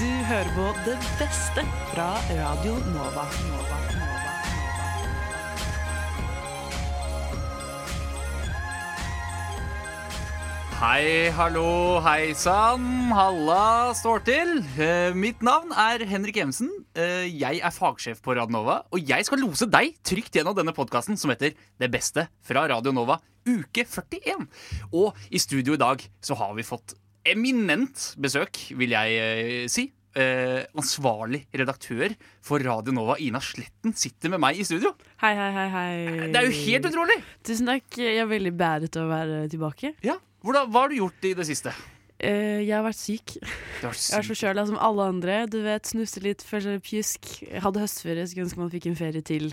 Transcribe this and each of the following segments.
Du hører på det beste fra Radio Nova. Hei, hallo, hei sann, halla står til. Eh, mitt navn er Henrik Evensen. Eh, jeg er fagsjef på Radio Nova, og jeg skal lose deg trygt gjennom denne podkasten som heter Det beste fra Radio Nova, uke 41. Og i studio i dag så har vi fått eminent besøk, vil jeg eh, si. Eh, ansvarlig redaktør for Radio Nova, Ina Sletten, sitter med meg i studio. Hei, hei, hei, hei. Det er jo helt utrolig! Tusen takk. Jeg er veldig bæret av å være tilbake. Ja, Hvordan, Hva har du gjort i det siste? Uh, jeg har vært syk. Har har Jeg er forkjøla som alle andre. Du vet, Snuste litt, føle pjusk. Jeg hadde høstferie, skulle ønske man fikk en ferie til.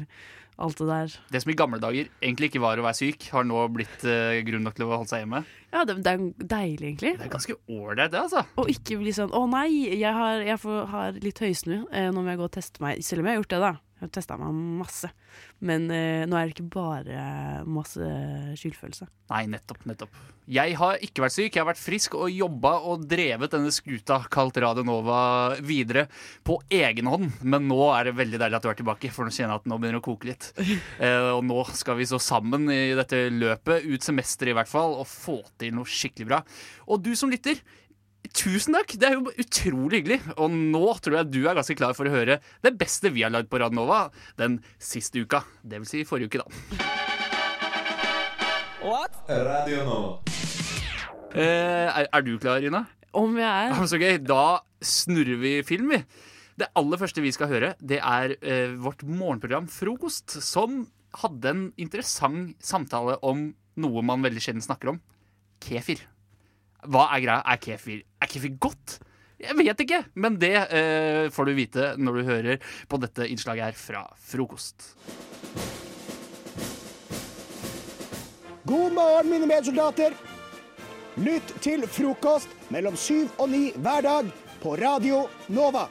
Alt det der. Det som i gamle dager egentlig ikke var å være syk, har nå blitt eh, grunn nok til å holde seg hjemme. Ja, det, det er deilig, egentlig. Det er ganske ålreit, det, altså. Og ikke bli sånn 'Å nei, jeg har, jeg får, har litt høysnu'. Eh, nå må jeg gå og teste meg. Selv om jeg har gjort det, da. Jeg har testa meg masse. Men eh, nå er det ikke bare masse skyldfølelse. Nei, nettopp, nettopp. Jeg har ikke vært syk, jeg har vært frisk og jobba og drevet denne skuta kalt Radio Nova videre på egen hånd. Men nå er det veldig deilig at du er tilbake, for nå kjenner jeg at nå begynner å koke litt. Eh, og nå skal vi så sammen i dette løpet, ut semesteret i hvert fall, og få til noe skikkelig bra. Og du som lytter, Tusen takk! Det er jo utrolig hyggelig. Og nå tror jeg du er ganske klar for å høre det beste vi har lagd på Radnova den siste uka. Det vil si forrige uke, da. Radio Nova. Eh, er, er du klar, Ina? Om jeg er Så gøy. Da snurrer vi film, vi. Det aller første vi skal høre, det er eh, vårt morgenprogram Frokost, som hadde en interessant samtale om noe man veldig sjelden snakker om. Kefir. Hva er greia? Er kefir, er kefir godt? Jeg vet ikke, men det eh, får du vite når du hører på dette innslaget her fra Frokost. God morgen, mine medsoldater. Lytt til frokost mellom syv og ni hver dag på Radio Nova.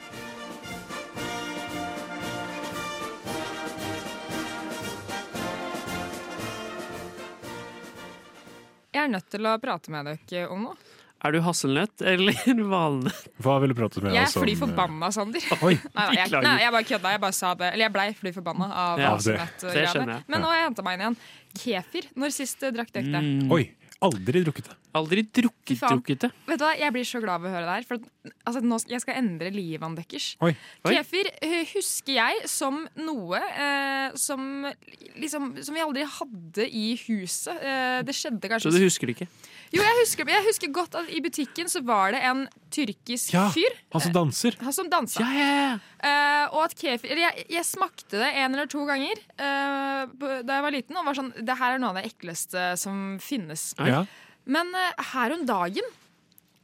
Jeg er nødt til å prate med dere om noe. Er du hasselnøtt eller valnøtt? Hva vil du prate med Jeg er om? fly forbanna, Sander. Oi, Nei, nei, jeg, nei, jeg bare kødda. Jeg bare sa det. Eller jeg blei fly forbanna av Ja, hasselnøttgreiene. jeg. Men nå har jeg henta meg inn igjen. Kefir. Når sist eh, drakk dere det? Mm. oi, aldri drukket det. Aldri drukket, drukket det. Vet du hva, Jeg blir så glad ved å høre det her. For at, altså, nå, skal- jeg skal endre livet deres. Oi. Oi. Kefir eh, husker jeg som noe eh, som, liksom, som vi aldri hadde i huset. Eh, det skjedde kanskje Så du husker det ikke? Jo, jeg husker, jeg husker godt at i butikken så var det en tyrkisk Ja, fyr han som danser. han som dansa. Ja, ja, ja. Eh, og at kefir jeg, jeg smakte det en eller to ganger uh, da jeg var liten. Og var sånn, det her er noe av det ekleste som finnes. Ja. Men uh, her om dagen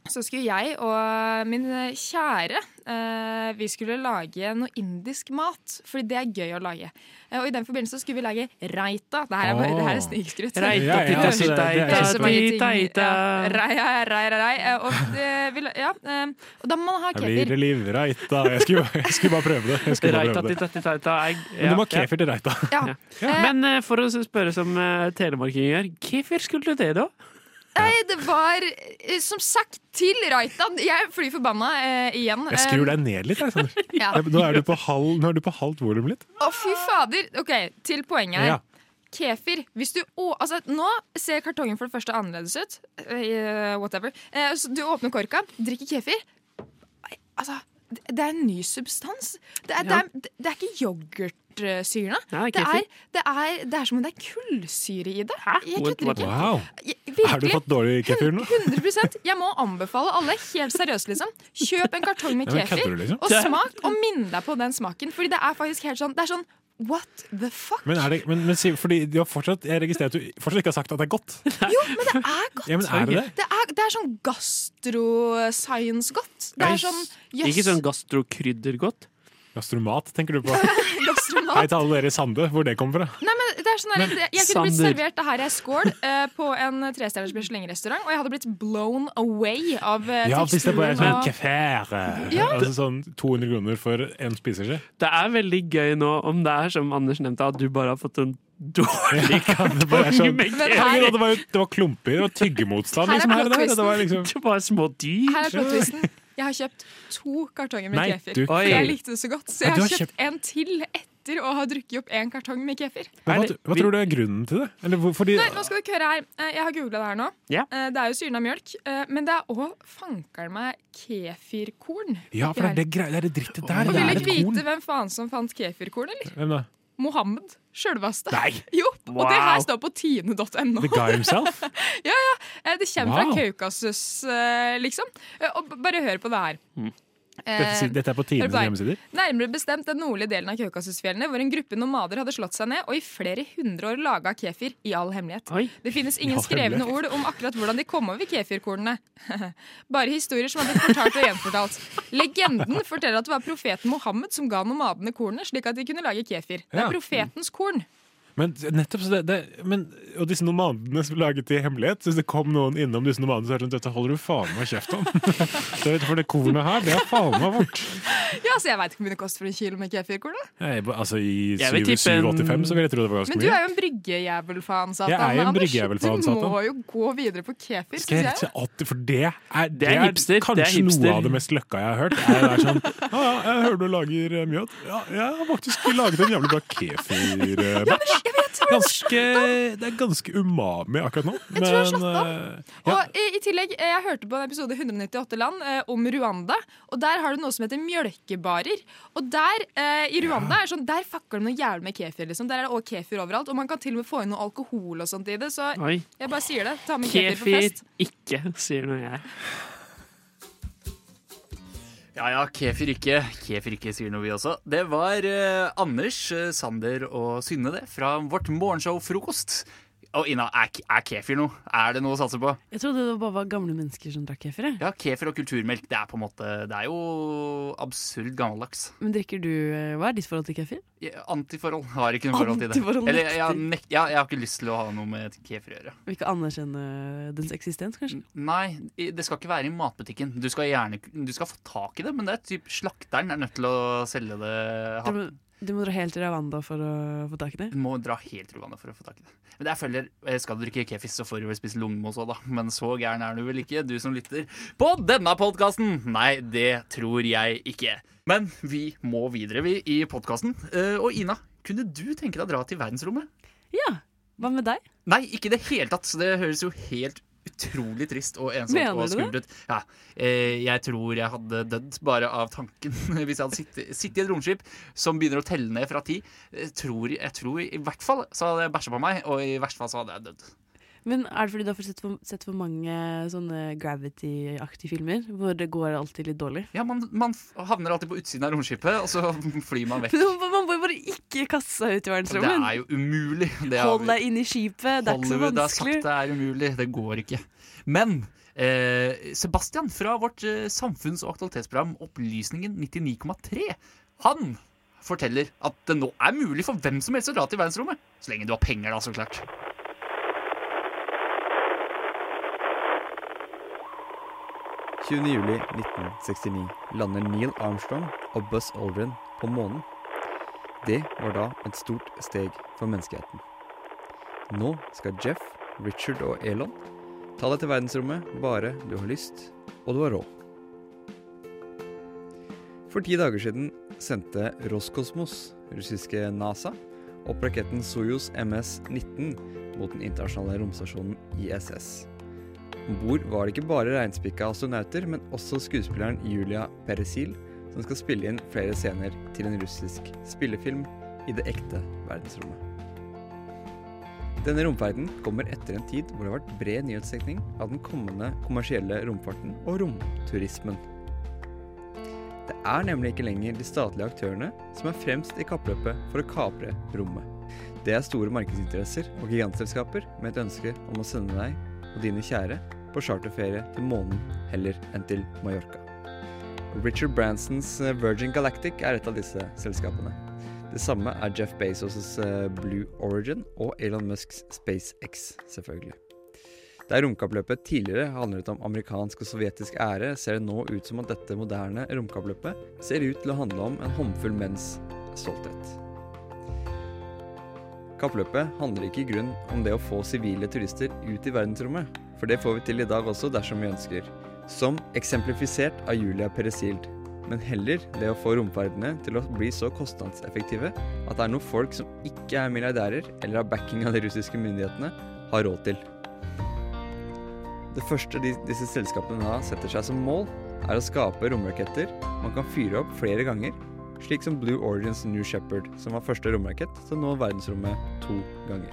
så skulle jeg og min kjære eh, Vi skulle lage noe indisk mat, fordi det er gøy å lage. Eh, og i den forbindelse skulle vi lage reita. Det her er, bare- det her er snikskryt. Reita, tita, tita, tita, tita. Ja, rei, rei. Eh, Og, eh, vi ja, eh, og da må man ha Her blir kefir. det livreita. Jeg skulle, bare- jeg skulle bare prøve det. Jeg skulle bare Reita, prøve det. tita, tita, tita. Jeg- Men du må ha kefir til reita. Ja. ja. Men eh, for å spørre som uh, gjør, hvorfor skulle du det, da? Nei, det var eh, som sagt til Raitan. Jeg er fly forbanna eh, igjen. Jeg skrur deg ned litt. Alexander. Eh, ja. Nå er du på halv, er du på halvt volum litt. Å, fy fader. OK, til poenget her. Ja. Kefir. Hvis du å, altså, nå ser kartongen for det første annerledes ut. Uh, whatever. Uh, så du åpner korka, drikker kefir. Altså, det det er en ny substans. Det er, det er, det er ikke yoghurtsyrene. Ja, Det er, det, er, det er som om det er kullsyre i det. Jeg kødder ikke. Wow. Jeg- Har du fått dårlig kefir nå? 100% Jeg må anbefale alle, helt seriøst, liksom. Kjøp en kartong med kefir, ja, liksom? og smak, og minn deg på den smaken. Fordi det er faktisk helt sånn Det er sånn What the fuck? Men, er det, men, men fordi fortsatt, jeg registrerer at du fortsatt ikke har sagt at det er godt. Jo, men det er godt. Ja, men er det det? Det er, det er sånn gastro-science-godt. Det er sånn yes. Ikke sånn gastrokryddergodt? Gastromat, tenker du på? gastromat. Hei til alle dere i Sande, hvor det kommer fra. Nei, men det er sånn der, det- Jeg kunne blitt servert det her i ei skål eh, på en trestjerners Michelin-restaurant, og jeg hadde blitt blown away av eh, Ja, hvis det bare er sånn og- kefir. Ja. Altså sånn 200 kroner for en spiseskje. Det er veldig gøy nå om det er som Anders nevnte, at du bare har fått en dårlig kartong det sånn- med her- det var det var klumper og tyggemotstand Her er liksom, her der. Det var liksom Det var små dyr. Her er plot-twisten. Jeg har kjøpt to kartonger med Nei, kefir. du- jeg likte det så godt, så jeg du har har kjøpt en til etter å ha drukket opp en kartong med kefir. Men hva, hva tror du er grunnen til det? Eller hvor, fordi, Nei, nå skal dere høre her. Eh, Jeg har googla det her nå. Ja. Eh, Det er jo syren av mjølk, eh, men det er òg fankeren meg kefirkorn. ja, for det er det, det er det drittet der. Og Det vil er dere vite hvem faen som fant kefirkorn, eller? Hvem da? Mohammed. Sjølveste. Jo, wow. og det her står på tine.no. The guy himself? Eh, Det kommer Wow. fra Kaukasus, eh, liksom. Eh, Og bare hør på det her. Dette, Eh, dette er på deg. hjemmesider? Nærmere bestemt den nordlige delen av Kaukasusfjellene, hvor en gruppe nomader hadde slått seg ned og i flere hundre år laga kefir i all hemmelighet. Oi. Det finnes ingen Ja, skrevne ord om akkurat hvordan de kom over kefirkornene. Bare historier som har blitt fortalt og gjenfortalt. Legenden forteller at det var profeten Mohammed som ga nomadene kornene, slik at de kunne lage kefir. Det er profetens korn. Men nettopp så det, det men, Og disse nomadene som laget det i hemmelighet Hvis det kom noen innom disse nomadene Så er det sånn, dette holder du faen meg kjeft om Det- For det kornet her, det er faen meg vårt Ja, så Jeg veit ikke hvor mye det koster for en kilo med kefirkorn. da. Jeg, Altså i Jeg vil tippe en- 785 så vil jeg tro det var ganske mye. Men du er jo en bryggejævel-fan, Satan. Jeg er jo en bryggejævel-fan, Du må jo gå videre på kefir, Skal jeg jeg. for det er, det er hipster, det er kanskje hipster. noe av det mest løkka jeg har hørt. Er det er sånn, ah, ja, jeg hører du lager eh, mjød. Ja, jeg har faktisk laget en jævlig bra kefir-batch. Ganske, det er ganske umami akkurat nå. Jeg tror jeg slått av ja, Og i, i tillegg, eh, Jeg hørte på en episode 198 land eh, om Rwanda. Og Der har du noe som heter mjølkebarer. Og der eh, i Rwanda er sånn, der fucker de noe jævlig med kefir. Liksom. Der er det også kefir overalt. Og man kan til og med få inn noe alkohol og sånt i det. Så Oi. jeg bare sier det. Ta med kefir Kefir fest. ikke, sier nå jeg. Ja ja, kefir ikke. Kefir ikke, sier nå vi også. Det var eh, Anders, eh, Sander og Synne, det, fra vårt morgenshow Frokost. Og Ina, er, er kefir noe? Er det noe å satse på? Jeg trodde det bare var gamle mennesker som drakk kefir. jeg. Ja, kefir og kulturmelk, det er på en måte Det er jo absurd gammeldags. Men drikker du eh, Hva er ditt forhold til kefir? Ja, Antiforhold. Har ikke noe forhold til det. Eller jeg, nekter. nek ja, jeg har ikke lyst til å ha noe med kefir å gjøre. Vil ikke anerkjenne dens eksistens, kanskje? Nei, det skal ikke være i matbutikken. Du skal gjerne Du skal få tak i det, men det er typ slakteren er nødt til å selge det. Du må, dra helt til Rwanda for å få tak i det? Du må dra helt til Rwanda for å få tak i det. Men jeg føler, eh, Skal du drikke kefis, så får du vel spise lungemos òg, da. Men så gæren er du vel ikke, du som lytter på denne podkasten? Nei, det tror jeg ikke. Men vi må videre, vi, i podkasten. Og Ina, kunne du tenke deg å dra til verdensrommet? Ja. Hva med deg? Nei, ikke i det hele tatt. Så det høres jo helt utrolig trist og ensomt Mener og skummelt. Ja, eh, jeg tror jeg hadde dødd bare av tanken hvis jeg hadde sittet, sittet i et romskip som begynner å telle ned fra ti. Jeg tror, jeg tror i hvert fall så hadde jeg bæsja på meg, og i verste fall så hadde jeg dødd. Men Er det fordi du har sett for, sett for mange sånne Gravity-aktige filmer? Hvor det går alltid litt dårlig? Ja, man, man havner alltid på utsiden av romskipet, og så flyr man vekk. Man må jo bare ikke kaste seg ut i Det er jo umulig. Det Hold deg inne i skipet, det er ikke så Hollywood har vanskelig. sagt det er umulig. Det går ikke. Men eh, Sebastian fra vårt eh, samfunns- og aktualitetsprogram Opplysningen 99,3, han forteller at det nå er mulig for hvem som helst å dra til verdensrommet. Så lenge du har penger, da, så klart. juli 1969 lander Neil Armstrong og Buzz Aldrin på månen. Det var da et stort steg for menneskeheten. Nå skal Jeff, Richard og Elon ta deg til verdensrommet bare du har lyst og du har råd. For ti dager siden sendte Roskosmos, russiske NASA, opp raketten Soyuz MS-19 mot den internasjonale romstasjonen ISS. Om bord var det ikke bare reinspikka astronauter, men også skuespilleren Julia Peresil, som skal spille inn flere scener til en russisk spillefilm i det ekte verdensrommet. Denne romferden kommer etter en tid hvor det har vært bred nyhetsdekning av den kommende kommersielle romfarten og romturismen. Det er nemlig ikke lenger de statlige aktørene som er fremst i kappløpet for å kapre rommet. Det er store markedsinteresser og gigantselskaper med et ønske om å sende deg og dine kjære på charterferie til månen heller enn til Mallorca. Richard Bransons Virgin Galactic er et av disse selskapene. Det samme er Jeff Bezos' eh, Blue Origin og Elon Musks SpaceX, selvfølgelig. Der romkappløpet tidligere handlet om amerikansk og sovjetisk ære, ser det nå ut som at dette moderne romkappløpet ser ut til å handle om en håndfull menns stolthet. Kappløpet handler ikke i grunn om det å få sivile turister ut i verdensrommet, for det får vi til i dag også dersom vi ønsker. som eksemplifisert av Julia Peresild, men heller det å få romferdene til å bli så kostnadseffektive at det er noe folk som ikke er milliardærer eller har backing av de russiske myndighetene, har råd til. Det første de, disse selskapene da setter seg som mål, er å skape romraketter man kan fyre opp flere ganger, slik som Blue Origins New Shepherd, som var første romrakett til å nå verdensrommet to ganger.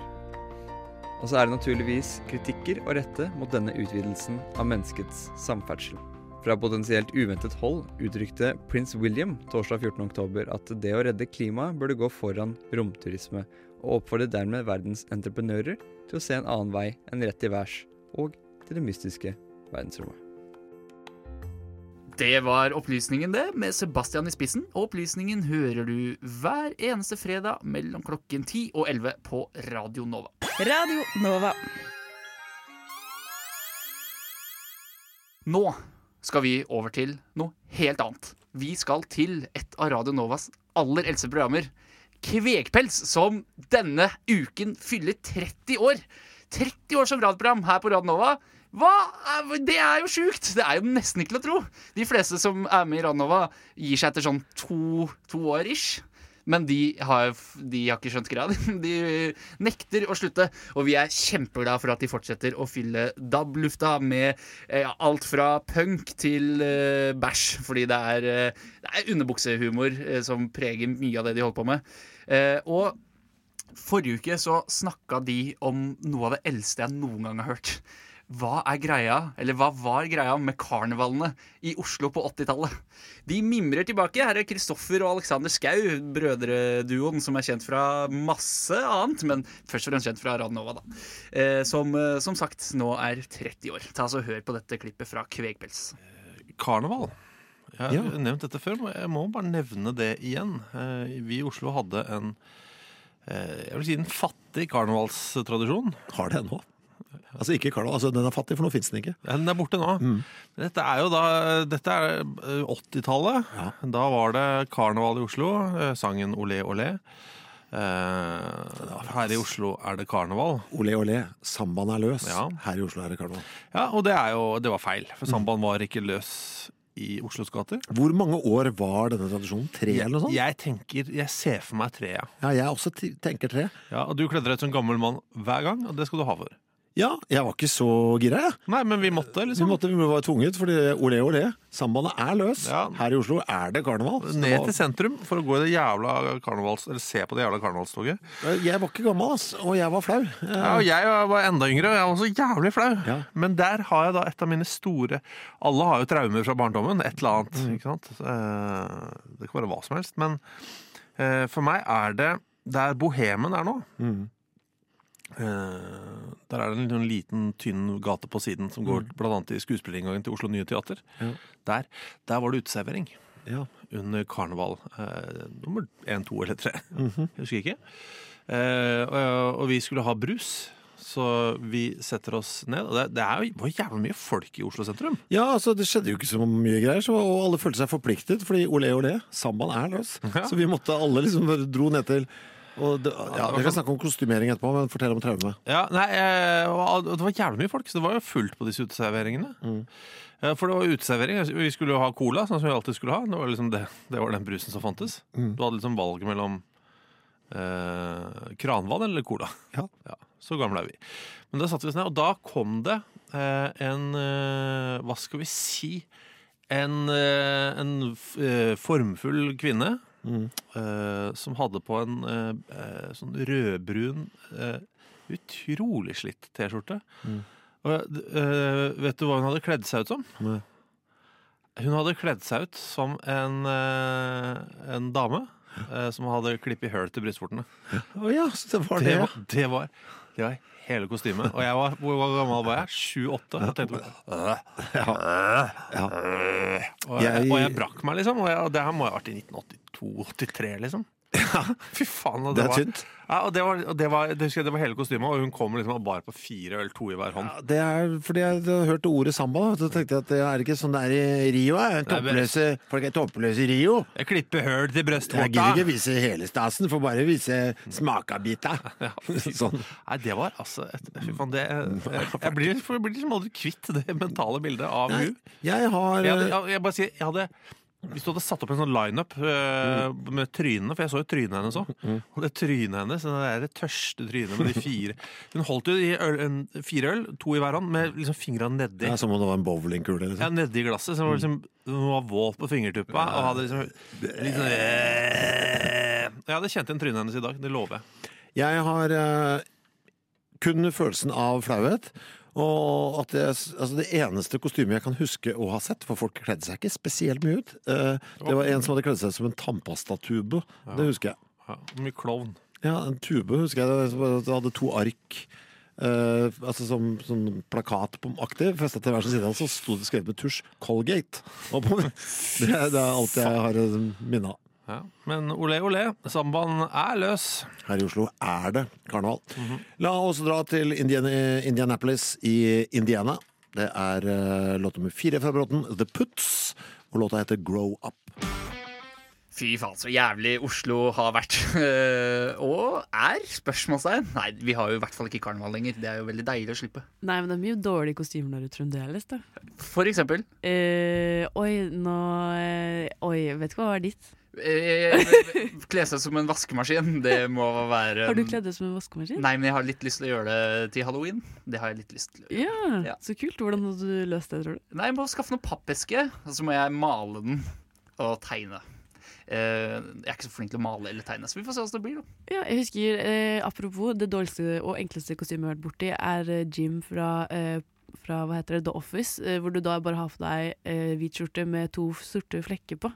Og så er det naturligvis kritikker å rette mot denne utvidelsen av menneskets samferdsel. Fra potensielt uventet hold uttrykte prins William torsdag 14.10 at det å redde klimaet burde gå foran romturisme, og oppfordret dermed verdens entreprenører til å se en annen vei enn rett til værs, og til det mystiske verdensrommet. Det var opplysningen, det, med Sebastian i spissen. Og opplysningen hører du hver eneste fredag mellom klokken 10 og 11 på Radio Nova. Radio Nova. Nå skal vi over til noe helt annet. Vi skal til et av Radio Novas aller eldste programmer. Kvegpels, som denne uken fyller 30 år. 30 år som radioprogram her på Radio Nova. Hva? Det er jo sjukt! Det er jo nesten ikke til å tro. De fleste som er med i Radio Nova, gir seg etter sånn to, to år ish. Men de har, de har ikke skjønt greia. De nekter å slutte. Og vi er kjempeglade for at de fortsetter å fylle DAB-lufta med eh, alt fra punk til eh, bæsj. Fordi det er, eh, det er underbuksehumor eh, som preger mye av det de holder på med. Eh, og forrige uke så snakka de om noe av det eldste jeg noen gang har hørt. Hva er greia, eller hva var greia med karnevalene i Oslo på 80-tallet? De mimrer tilbake. Her er Kristoffer og Alexander Skau, brødreduoen som er kjent fra masse annet, men først og fremst kjent fra Radnova, da. Eh, som, eh, som sagt nå er 30 år. Ta så Hør på dette klippet fra Kvegpels. Karneval. Jeg har Ja. nevnt dette før, men jeg må bare nevne det igjen. Eh, Vi i Oslo hadde en eh, jeg vil si en fattig karnevalstradisjon. Har det ennå. Altså ikke karneval, altså den er fattig, for nå fins den ikke. Den er borte nå. Mm. Dette er jo da Dette er eh, 80-tallet. Ja. Da var det karneval i Oslo. eh, Sangen Olé olé. Eh, her i Oslo er det karneval. Olé olé, sambaen er løs. Ja. Her i Oslo er det karneval. Ja, Og det er jo Det var feil, Mm. for sambaen var ikke løs i Oslos gater. Hvor mange år var denne tradisjonen? Tre eller noe sånt? Jeg tenker, jeg ser for meg tre, ja. Ja, jeg også tenker tre. ja. Og du kledde deg ut som gammel mann hver gang, og det skal du ha for. Ja, jeg var ikke så gira, jeg. Nei, men vi måtte, liksom. Vi måtte vi var tvunget, fordi olé olé, Sambandet er løs. Ja. Her i Oslo er det karneval. Ned til sentrum for å gå i det jævla karnevals... Eller se på det jævla karnevalstoget. Jeg var ikke gammel, ass, og jeg var flau. Ja, og jeg var enda yngre, og jeg var så jævlig flau. Ja. Men der har jeg da et av mine store Alle har jo traumer fra barndommen. Et eller annet. Mm. ikke sant? Eh, Det kan være hva som helst. Men eh, for meg er det der bohemen er nå. Mm. Der er det en sånn liten, tynn gate på siden som går blant annet i skuespillerinngangen til Oslo Nye Teater. Mm. Ja. Der, der var det uteservering Ja. under karneval. Eh, nummer én, to eller tre. Mhm. Jeg husker ikke. Eh, og, og vi skulle ha brus, så vi setter oss ned. Og det, det er jo, var jævlig mye folk i Oslo sentrum. Ja, altså Det skjedde jo ikke så mye greier, så, og alle følte seg forpliktet. Fordi olé olé, sambaen er løs. Ja. Så vi måtte alle liksom dro ned til og det, ja, det Vi kan snakke om kostymering etterpå, men fortell om traume. Ja, nei, eh, og Det var jævlig mye folk, så det var jo fullt på disse uteserveringene. Mm. For det var uteservering. Vi skulle jo ha cola, sånn som vi alltid skulle ha. Det var liksom det, det var den brusen som fantes. Mm. Du hadde liksom valget mellom eh, kranvann eller cola. Ja. Så gamle er vi. Men da satte vi oss ned, og da kom det eh, en eh, Hva skal vi si? En, eh, en formfull kvinne Mm. Uh, som hadde på en uh, sånn rødbrun, uh, utrolig slitt T-skjorte. Mm. Og vet du hva hun hadde kledd seg ut som? Nei. Hun hadde kledd seg ut som en, en dame som hadde klipp i høl til brystvortene. Oh, ja, det var Det det. var, det var, det var hele kostymet. Og jeg var, hvor gammel var jeg? Sju-åtte? Og, jeg brakk meg, liksom. Og jeg, og det her må ha vært i 1982-83, liksom. Fy faen. Og Det det, er var, tynt. ja, og det, var, og det, var, det husker jeg det var hele kostymet, og hun kom liksom og bar på fire øl, to i hver hånd. Ja, det er fordi jeg hadde hørt ordet samba. og Så tenkte jeg at det er ikke sånn det er i Rio. Er. Toppløse, folk er toppløse i Rio. Jeg klipper høl til Jeg brystvorta. gidder ikke vise hele stasen, får bare vise smakabita. sånn. Nei, det var altså Fy faen, det Jeg, jeg blir, jeg blir liksom aldri kvitt det mentale bildet av Nei, hun. jeg har Jeg, hadde, eh, jeg, jeg bare sier, jeg hadde hvis du hadde satt opp en sånn lineup uh, med trynene, for jeg så jo trynet hennes òg. Og det trynet hennes, det der tørste trynet med de fire Hun holdt jo i øl, en, fire øl, to i hver hånd, med liksom fingra nedi. ja, Som om det var en bowlingkule. Ja, Liksom. nedi glasset. Så hun var liksom, hun var våt på fingertuppa og hadde liksom litt sånn Jeg hadde kjent igjen trynet hennes i dag, det lover jeg. Jeg har uh, kun følelsen av flauhet. Og at jeg, altså det eneste kostymet jeg kan huske å ha sett, for folk kledde seg ikke spesielt mye ut, eh, det var en som hadde kledd seg som en tannpastatube. Det husker jeg. Ja, mye klovn. Ja, en tube husker jeg. Det det hadde to ark. Uh, altså som, som plakat på aktiv, festa til hver sin side, så sto det skrevet med tusj 'Colgate'. Det, det er alt jeg har eh, minne av. Ja. Men olé, olé, sambaen er løs. Her i Oslo er det karneval. La oss dra til Indiana, Indianapolis i Indiana. Det er uh, låt nummer fire fra Bråten, The Puts, og låta heter Grow Up. Fy faen, så jævlig Oslo har vært. Eh, og er? Spørsmålstegn. Nei, vi har jo i hvert fall ikke karneval lenger. Det er jo veldig deilig å slippe. Nei, men det er mye dårlige kostymer når du fremdeles, da. For eksempel Eh, oi, nå Oi, vet ikke hva var ditt? Eh, Kle seg som en vaskemaskin. Det må være Har du kledd deg som en vaskemaskin? Nei, men jeg har litt lyst til å gjøre det til halloween. Det har jeg litt lyst til. å gjøre. Ja, Ja. så kult. Hvordan hadde du løst det, tror du? Nei, jeg må skaffe noen pappeske, og så må jeg male den og tegne. Eh, jeg er ikke så flink til å male eller tegne, så vi får se hvordan det blir. da. Ja, jeg husker, eh, Apropos, det dårligste og enkleste kostymet jeg har vært borti, er eh, Jim fra, eh, fra hva heter det, The Office, eh, hvor du da bare har på deg eh, hvit skjorte med to sorte flekker på.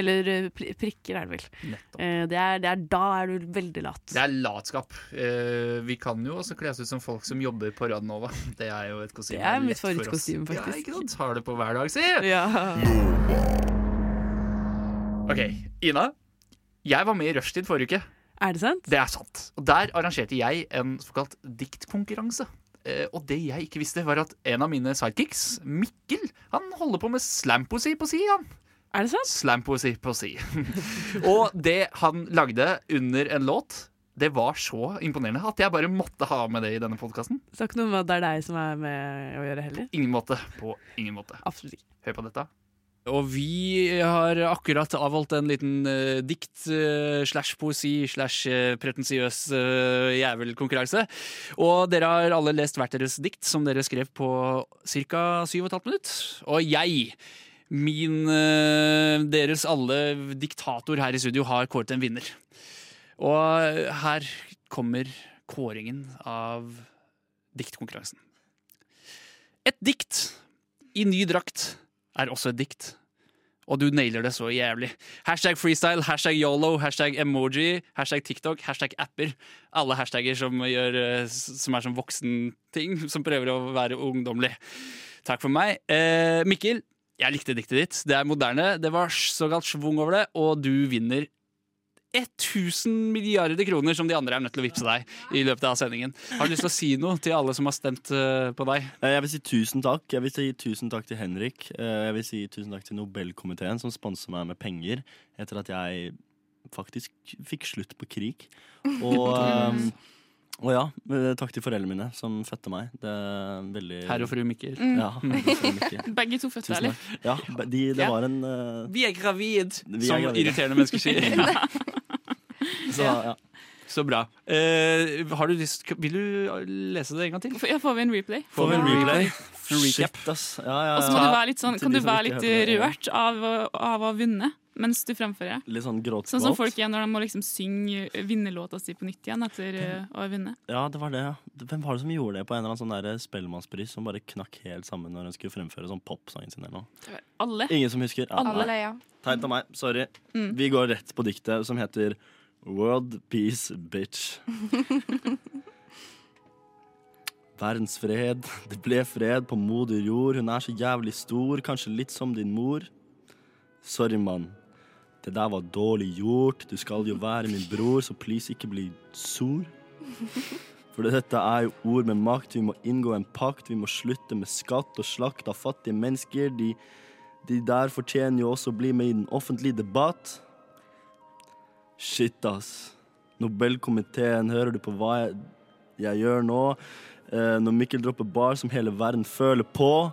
Eller eh, prikker, er det vel. Eh, det er, det er, da er du veldig lat. Det er latskap. Eh, vi kan jo også kle oss ut som folk som jobber på Radnova. Det er jo et kostyme Det er mitt favorittkostyme, faktisk. Ja, ikke sant? Har det på hver dag, si! Ja. Ok, Ina. Jeg var med i Rushtid forrige uke. Er det sant? Det er sant. Og der arrangerte jeg en såkalt diktkonkurranse. Eh, og det jeg ikke visste, var at en av mine sidekicks, Mikkel, han holder på med slampoesi på si, han. Er det sant? Slampoesi på si. og det han lagde under en låt, det var så imponerende at jeg bare måtte ha med det i denne podkasten. Er ikke noe med at det er deg som er med å gjøre heller? Ingen måte. På ingen måte. Absolutt ikke. Hør på dette. Og vi har akkurat avholdt en liten uh, dikt uh, slash poesi slash eh, pretensiøs uh, jævelkonkurranse. Og dere har alle lest hvert deres dikt, som dere skrev på ca. 7,5 minutt. Og jeg, min deres alle diktator her i studio, har kåret en vinner. Og her kommer kåringen av diktkonkurransen. Et dikt i ny drakt er også et dikt. Og du nailer det så jævlig. Hashtag freestyle, hashtag yolo, hashtag emoji, hashtag TikTok, hashtag apper. Alle hashtagger som, gjør, eh, som er som voksenting, som prøver å være ungdommelig. Takk for meg. Eh, Mikkel, jeg likte diktet ditt. Det er moderne, det var såkalt schwung over det, og du vinner 1000 milliarder kroner som de andre er nødt til å vippse deg i løpet av sendingen. Har du lyst til å si noe til alle som har stemt eh, på deg? Eh, Jeg vil si tusen takk. Jeg vil si tusen takk til Henrik. Eh, Jeg vil si tusen takk til Nobelkomiteen, som sponser meg med penger etter at jeg faktisk fikk slutt på krig. Og, um, og ja, eh, takk til foreldrene mine som fødte meg. Det er veldig Herr og fru Mikkel. Ja, fru Mikkel. Begge to fødte, eller? Ja, de, det Ja. var en uh... Vi er gravid, Vi er som irriterende mennesker sier. Så ja. Så bra. Eh, har du lyst, vil du lese det en gang til? Ja, får vi en replay? Får vi en replay? En recap. Shit, ass. Ja, ja, Og så må du være litt sånn, kan du være litt rørt av, å- av å ha vunnet mens du fremfører. Litt sånn gråtskvalt. Sånn som folk gjør når de må liksom synge vinnerlåta si på nytt igjen etter eh, å ha vunnet. Ja, det var det. Hvem var det som gjorde det på en eller annen sånn der Spellemannspris som bare knakk helt sammen når hun skulle fremføre sånn popsangen sin eller noe? Alle. Ingen som husker? Ja, Alle. ja. Teit av meg. Sorry. Mm. Vi går rett på diktet som heter World Peace Bitch. Verdensfred, det ble fred på moder jord. Hun er så jævlig stor, kanskje litt som din mor. Sorry, mann. Det der var dårlig gjort. Du skal jo være min bror, så please ikke bli sur. For dette er jo ord med makt. Vi må inngå en pakt. Vi må slutte med skatt og slakt av fattige mennesker. De, de der fortjener jo også å bli med i den offentlige debatt. Shit, ass. Nobelkomiteen, hører du på hva jeg, jeg gjør nå? Eh, når Mikkel dropper bar som hele verden føler på.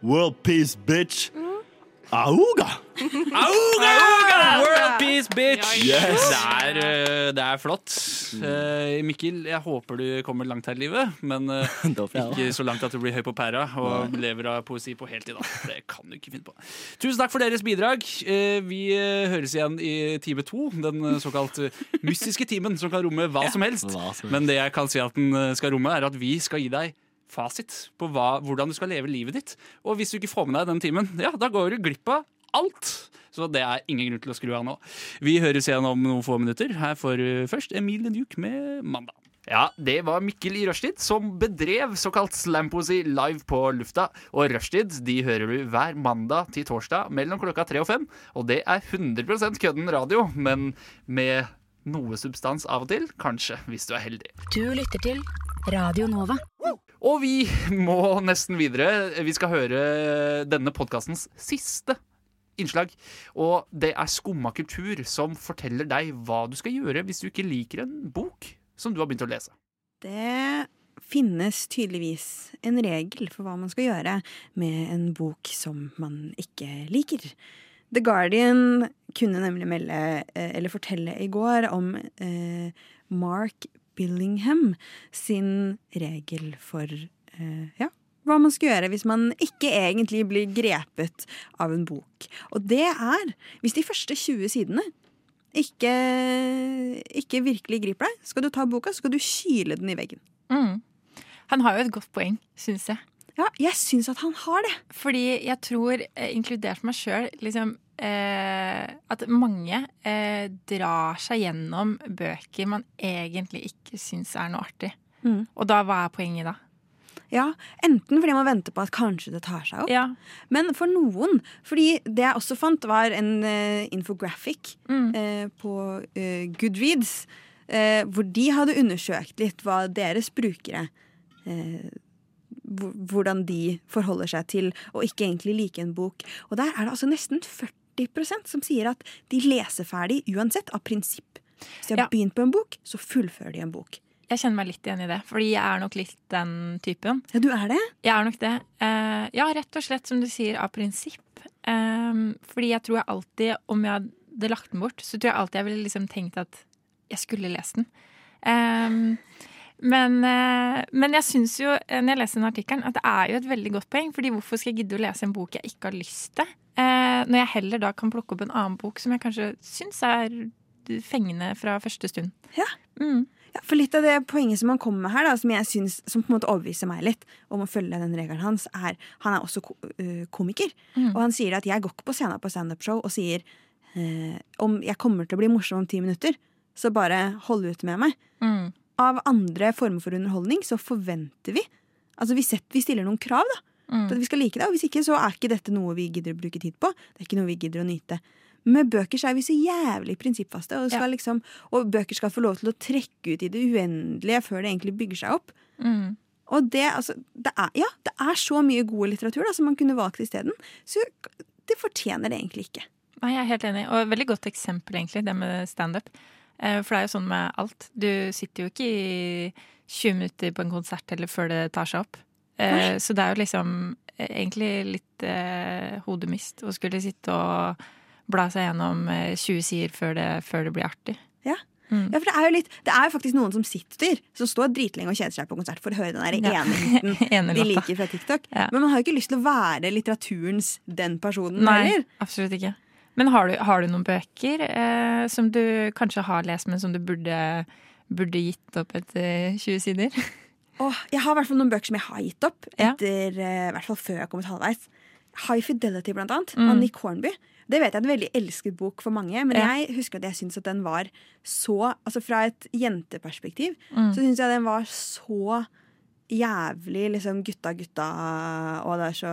World peace, bitch! Auga! Auga! peace, bitch! Yes. Det, er, eh, det er flott. Eh, Mikkel, jeg håper du kommer langt her i livet, men eh, ikke så langt at du blir høy på pæra og lever av poesi på heltid. Da. Det kan du ikke finne på. Tusen takk for deres bidrag. Eh, Vi høres igjen i time to, den såkalt mystiske timen som kan romme hva som helst. Men det jeg kan si at den skal romme, er at vi skal gi deg fasit på hva, hvordan du skal leve livet ditt. Og hvis du ikke får med deg den timen, ja, da går du glipp av alt. Så det er ingen grunn til å skru av nå. Vi høres igjen om noen få minutter. Her får du først Emilie Duke med 'Mandag'. Ja, det var Mikkel i Rushtid som bedrev såkalt slampoesi live på lufta. Og Rushtid de hører du hver mandag til torsdag mellom klokka tre og fem. Og det er 100% kødden radio, men med noe substans av og til. Kanskje, hvis du er heldig. Du lytter til Radio Nova. Og vi må nesten videre. Vi skal høre denne podkastens siste innslag. Og det er Skumma kultur som forteller deg hva du skal gjøre hvis du ikke liker en bok som du har begynt å lese. Det finnes tydeligvis en regel for hva man skal gjøre med en bok som man ikke liker. The Guardian kunne nemlig melde, eh, eller fortelle i går om eh, Mark Billingham sin regel for eh, ja, hva man skal gjøre hvis man ikke egentlig blir grepet av en bok. Og det er hvis de første 20 sidene ikke, ikke virkelig griper deg, skal du ta boka, så skal du kyle den i veggen. Mm. Han har jo et godt poeng, syns jeg. Ja, jeg syns at han har det. Fordi jeg tror, eh, inkludert meg sjøl, liksom, eh, at mange eh, drar seg gjennom bøker man egentlig ikke syns er noe artig. Mm. Og da, hva er poenget da? Ja, Enten fordi man venter på at kanskje det tar seg opp. Men for noen Fordi det jeg også fant, var en uh, infographic eh, på uh, Goodreads. hvor de hadde undersøkt litt hva deres brukere Hvordan de forholder seg til å ikke egentlig like en bok. Og der er det altså nesten 40% som sier at de leser ferdig uansett, av prinsipp. Hvis de har begynt på en bok, så fullfører de en bok. Jeg kjenner meg litt igjen i det, fordi jeg er nok litt den typen. Ja, du er det? Jeg er nok det. Uh, ja, rett og slett som du sier, av prinsipp. Um, fordi jeg tror jeg alltid, om jeg hadde lagt den bort, så tror jeg alltid jeg ville liksom tenkt at jeg skulle lest den. Um, men, uh, men jeg syns jo, når jeg leser den artikkelen, at det er jo et veldig godt poeng. fordi hvorfor skal jeg gidde å lese en bok jeg ikke har lyst til? Uh, når jeg heller da kan plukke opp en annen bok som jeg kanskje syns er fengende fra første stund. Ja. Mm. Ja, for litt av det poenget som han kommer med her, da, som jeg synes, som på en måte overbeviser meg litt om å følge den regelen hans, er Han er også øh, komiker. Mm. Og han sier at jeg går ikke på scenen på standup-show og sier eh, om jeg kommer til å bli morsom om ti minutter, så bare hold ut med meg. Mm. Av andre former for underholdning så forventer vi Altså vi, setter, vi stiller noen krav da Mm. at vi skal like det. Og hvis ikke, så er ikke dette noe vi gidder å bruke tid på. Det er ikke noe vi gidder å nyte. Med bøker så er vi så jævlig prinsippfaste, og, skal liksom, og bøker skal få lov til å trekke ut i det uendelige før det egentlig bygger seg opp. Mm. Og det, altså, det er, ja, det er så mye god litteratur da, som man kunne valgt isteden. Så det fortjener det egentlig ikke. Nei, jeg er helt enig. Og et veldig godt eksempel, egentlig, det med standup. Eh, For det er jo sånn med alt. Du sitter jo ikke i 20 minutter på en konsert eller før det tar seg opp. Eh, Nei. Så det er jo liksom eh, egentlig litt eh, hodemist å skulle sitte og bla seg gjennom eh, 20 sider før det, før det blir artig. Ja. Mm. Ja, for det er jo litt Det er jo faktisk noen som sitter Som står dritlenge og kjeder seg på konsert for å høre den der Ja. ene de liker fra TikTok. Ja. Men man har jo ikke lyst til å være litteraturens den personen Nei, heller. absolutt ikke. Men har du, har du noen bøker eh, som du kanskje har lest, men som du burde, burde gitt opp etter 20 sider? Åh, jeg har i hvert fall noen bøker som jeg har gitt opp, etter, ja. i hvert fall før jeg har kommet halvveis. High Fidelity, blant annet, Mm. av Nick Hornby. Det vet jeg er en veldig elsket bok for mange, men Ja. jeg husker at jeg syns at den var så Altså fra et jenteperspektiv Mm. så syns jeg den var så jævlig liksom gutta, gutta, og det er så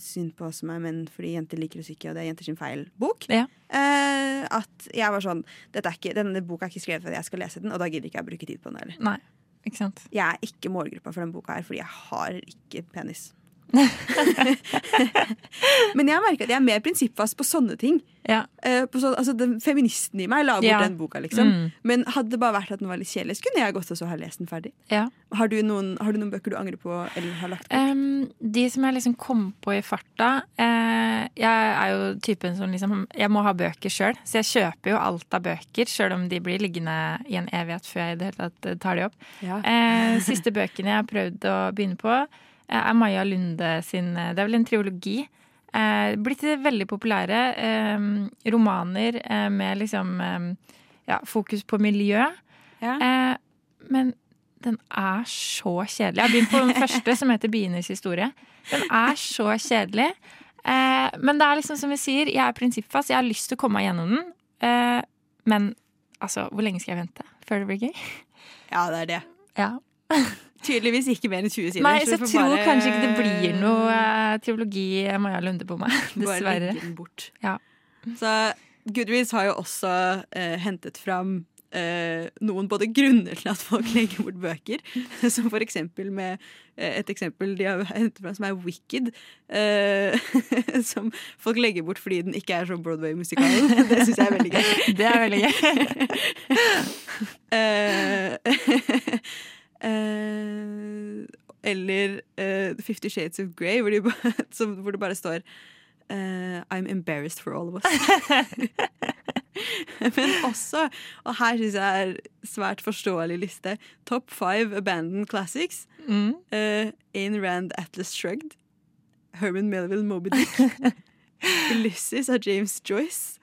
synd på oss som er menn fordi jenter liker oss ikke, og det er jenter sin feil-bok. Ja. Eh, at jeg var sånn ikke, Denne boka er ikke skrevet for at jeg skal lese den, og da gidder ikke jeg å bruke tid på den heller. Nei, ikke sant? Jeg er ikke målgruppa for den boka her, fordi jeg har ikke penis. Men jeg merker at jeg er mer prinsippfast på sånne ting. Ja. Uh, på så, altså, den feministen i meg la bort Ja. den boka, liksom. Mm. Men hadde det bare vært at den var litt kjedelig, så kunne jeg godt også ha lest den ferdig. Ja. Har du noen, har du noen bøker du angrer på eller har lagt bort? Um, de som jeg liksom kom på i farta uh, Jeg er jo typen som liksom Jeg må ha bøker sjøl, så jeg kjøper jo alt av bøker, sjøl om de blir liggende i en evighet før jeg i det hele tatt eh, tar de opp. Eh, siste bøkene jeg har prøvd å begynne på, er Maja Lunde sin eh, Det er vel en triologi. Eh, blitt veldig populære. Eh, romaner eh, med liksom eh, ja, fokus på miljø. Eh, men den er så kjedelig. Jeg har begynt på den første, som heter 'Bienes historie'. Den er så kjedelig. Eh, men det er liksom som vi sier, jeg er prinsippfast. Jeg har lyst til å komme meg gjennom den. Eh, men altså, hvor lenge skal jeg vente før det blir gøy? Ja, det er det. Ja. Tydeligvis ikke mer enn 20 sider. Nei, så jeg tror bare- kanskje ikke det blir noe uh, triologi Maja Lunde på meg. Bare Dessverre. legge den bort. Ja. Så Goodreads har jo også uh, hentet fram uh, noen både grunner til at folk legger bort bøker, som for eksempel med eh, et eksempel de har hentet fram som er Wicked, Uh, som folk legger bort fordi den ikke er så Broadway-musikal. Det syns jeg er veldig gøy. Det er veldig gøy. Eh, eh, eller eh, Fifty Shades of Grey, hvor, de, som, hvor det bare står eh, I'm embarrassed for all of us. Men også, og her syns jeg er svært forståelig liste, Top five abandoned classics. Mm. Eh, Ayn Rand Atlas Shrugged. Herman Melville Moby Dick. Ulysses av James Joyce.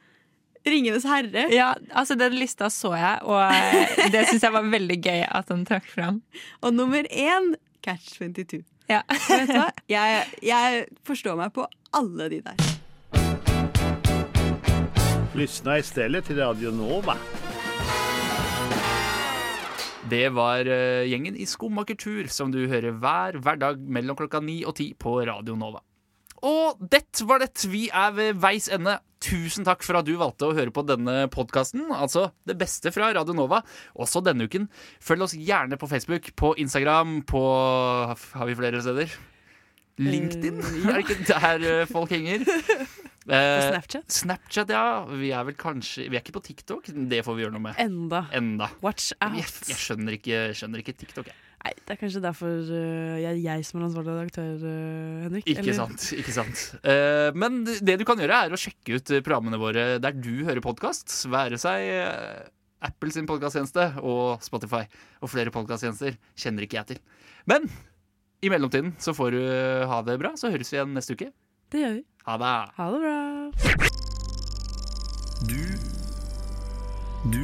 Ringenes herre. Ja, altså Den lista så jeg, og eh, det syns jeg var veldig gøy at han trakk fram. Og nummer én Catch 22. Ja. Vet du hva? Jeg, jeg forstår meg på alle de der. Lyssna istället till Radio Nova. Det var eh, gjengen i Skomakertur som du hører hver hverdag mellom klokka ni og ti på Radio Nova. Og det var det. Vi er ved veis ende. Tusen takk for at du valgte å høre på denne podkasten. Altså det beste fra Radio Nova, også denne uken. Følg oss gjerne på Facebook, på Instagram, på Har vi flere steder? LinkedIn? Er det ikke der eh, folk henger? Eh, Snapchat? Snapchat, ja. Vi er vel kanskje Vi er ikke på TikTok. Det får vi gjøre noe med. Enda. Enda. Watch out. Jeg, jeg skjønner, ikke, skjønner ikke TikTok, jeg. Nei, det er kanskje derfor uh, jeg, jeg som er ansvarlig redaktør, uh, Henrik. Ikke eller- sant. ikke sant uh, Men det du kan gjøre, er å sjekke ut programmene våre der du hører podkast. Være seg uh, Apple sin podkasttjeneste og Spotify og flere podkasttjenester kjenner ikke jeg til. Men i mellomtiden så får du ha det bra, så høres vi igjen neste uke. Det gjør vi. Ha det. Ha det bra. Du Du